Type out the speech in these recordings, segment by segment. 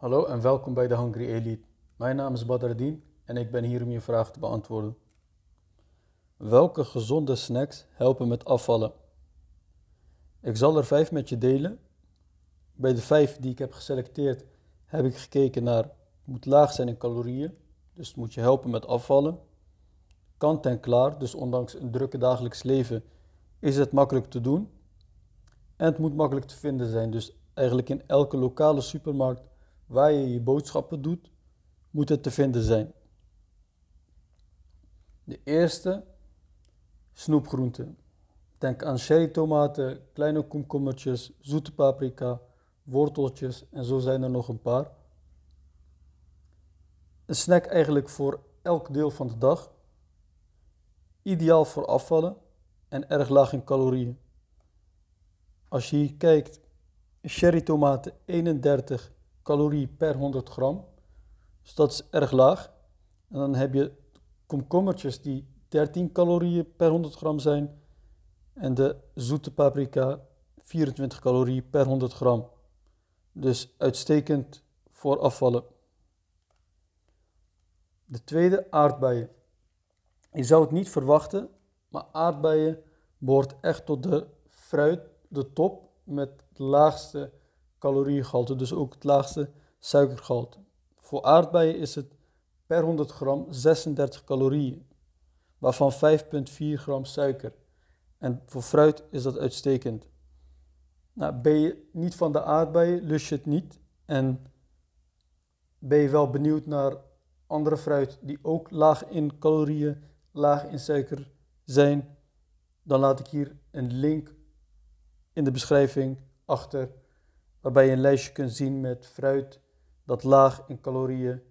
Hallo en welkom bij de Hungry Elite. Mijn naam is Badardin en ik ben hier om je vraag te beantwoorden. Welke gezonde snacks helpen met afvallen? Ik zal er vijf met je delen. Bij de vijf die ik heb geselecteerd heb ik gekeken naar het moet laag zijn in calorieën, dus het moet je helpen met afvallen. Kant en klaar, dus ondanks een drukke dagelijks leven is het makkelijk te doen. En het moet makkelijk te vinden zijn, dus eigenlijk in elke lokale supermarkt waar je je boodschappen doet, moet het te vinden zijn. De eerste, snoepgroenten. Denk aan cherrytomaten, kleine komkommertjes, zoete paprika, worteltjes en zo zijn er nog een paar. Een snack eigenlijk voor elk deel van de dag. Ideaal voor afvallen en erg laag in calorieën. Als je hier kijkt, cherrytomaten 31 calorieën per 100 gram. Dus dat is erg laag. En dan heb je komkommertjes die 13 calorieën per 100 gram zijn. En de zoete paprika 24 calorieën per 100 gram. Dus uitstekend voor afvallen. De tweede, aardbeien. Je zou het niet verwachten, maar aardbeien behoort echt tot de fruit, de top met het laagste caloriegehalte, dus ook het laagste suikergehalte. Voor aardbeien is het per 100 gram 36 calorieën, waarvan 5,4 gram suiker. En voor fruit is dat uitstekend. Nou, ben je niet van de aardbeien, lust je het niet en ben je wel benieuwd naar andere fruit die ook laag in calorieën, laag in suiker zijn, dan laat ik hier een link in de beschrijving achter, waarbij je een lijstje kunt zien met fruit dat laag in calorieën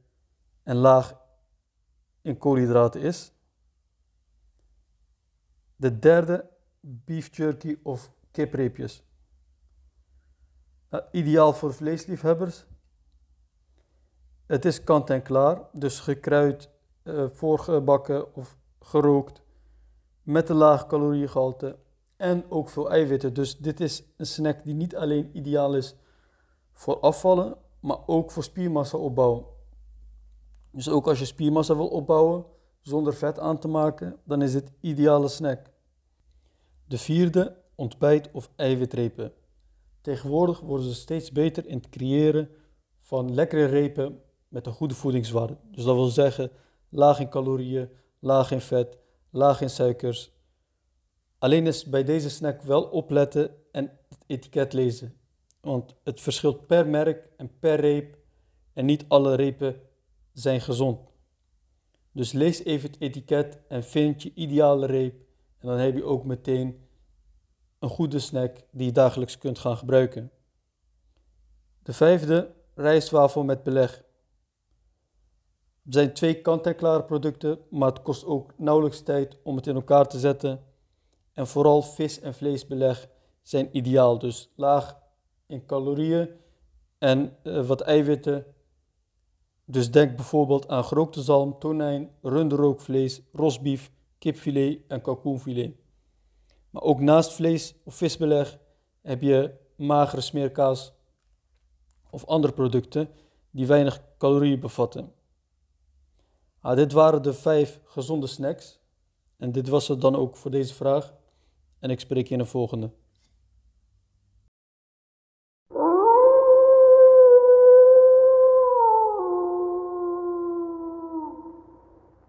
en laag in koolhydraten is. De derde, beef jerky of kipreepjes. Nou, ideaal voor vleesliefhebbers. Het is kant en klaar, dus gekruid, uh, voorgebakken of gerookt, met een laag caloriegehalte en ook veel eiwitten. Dus dit is een snack die niet alleen ideaal is voor afvallen, maar ook voor spiermassa opbouwen. Dus ook als je spiermassa wil opbouwen zonder vet aan te maken, dan is dit ideale snack. De vierde, ontbijt of eiwitrepen. Tegenwoordig worden ze steeds beter in het creëren van lekkere repen met een goede voedingswaarde. Dus dat wil zeggen laag in calorieën, laag in vet, laag in suikers. Alleen is bij deze snack wel opletten en het etiket lezen. Want het verschilt per merk en per reep en niet alle repen zijn gezond. Dus lees even het etiket en vind je ideale reep en dan heb je ook meteen een goede snack die je dagelijks kunt gaan gebruiken. De vijfde, rijstwafel met beleg. Het zijn twee kant-en-klare producten, maar het kost ook nauwelijks tijd om het in elkaar te zetten. En vooral vis- en vleesbeleg zijn ideaal, dus laag in calorieën en uh, wat eiwitten. Dus denk bijvoorbeeld aan gerookte zalm, tonijn, runderrookvlees, rosbief, kipfilet en kalkoenfilet. Maar ook naast vlees of visbeleg heb je magere smeerkaas of andere producten die weinig calorieën bevatten. Ah, dit waren de vijf gezonde snacks. En dit was het dan ook voor deze vraag. En ik spreek je in de volgende.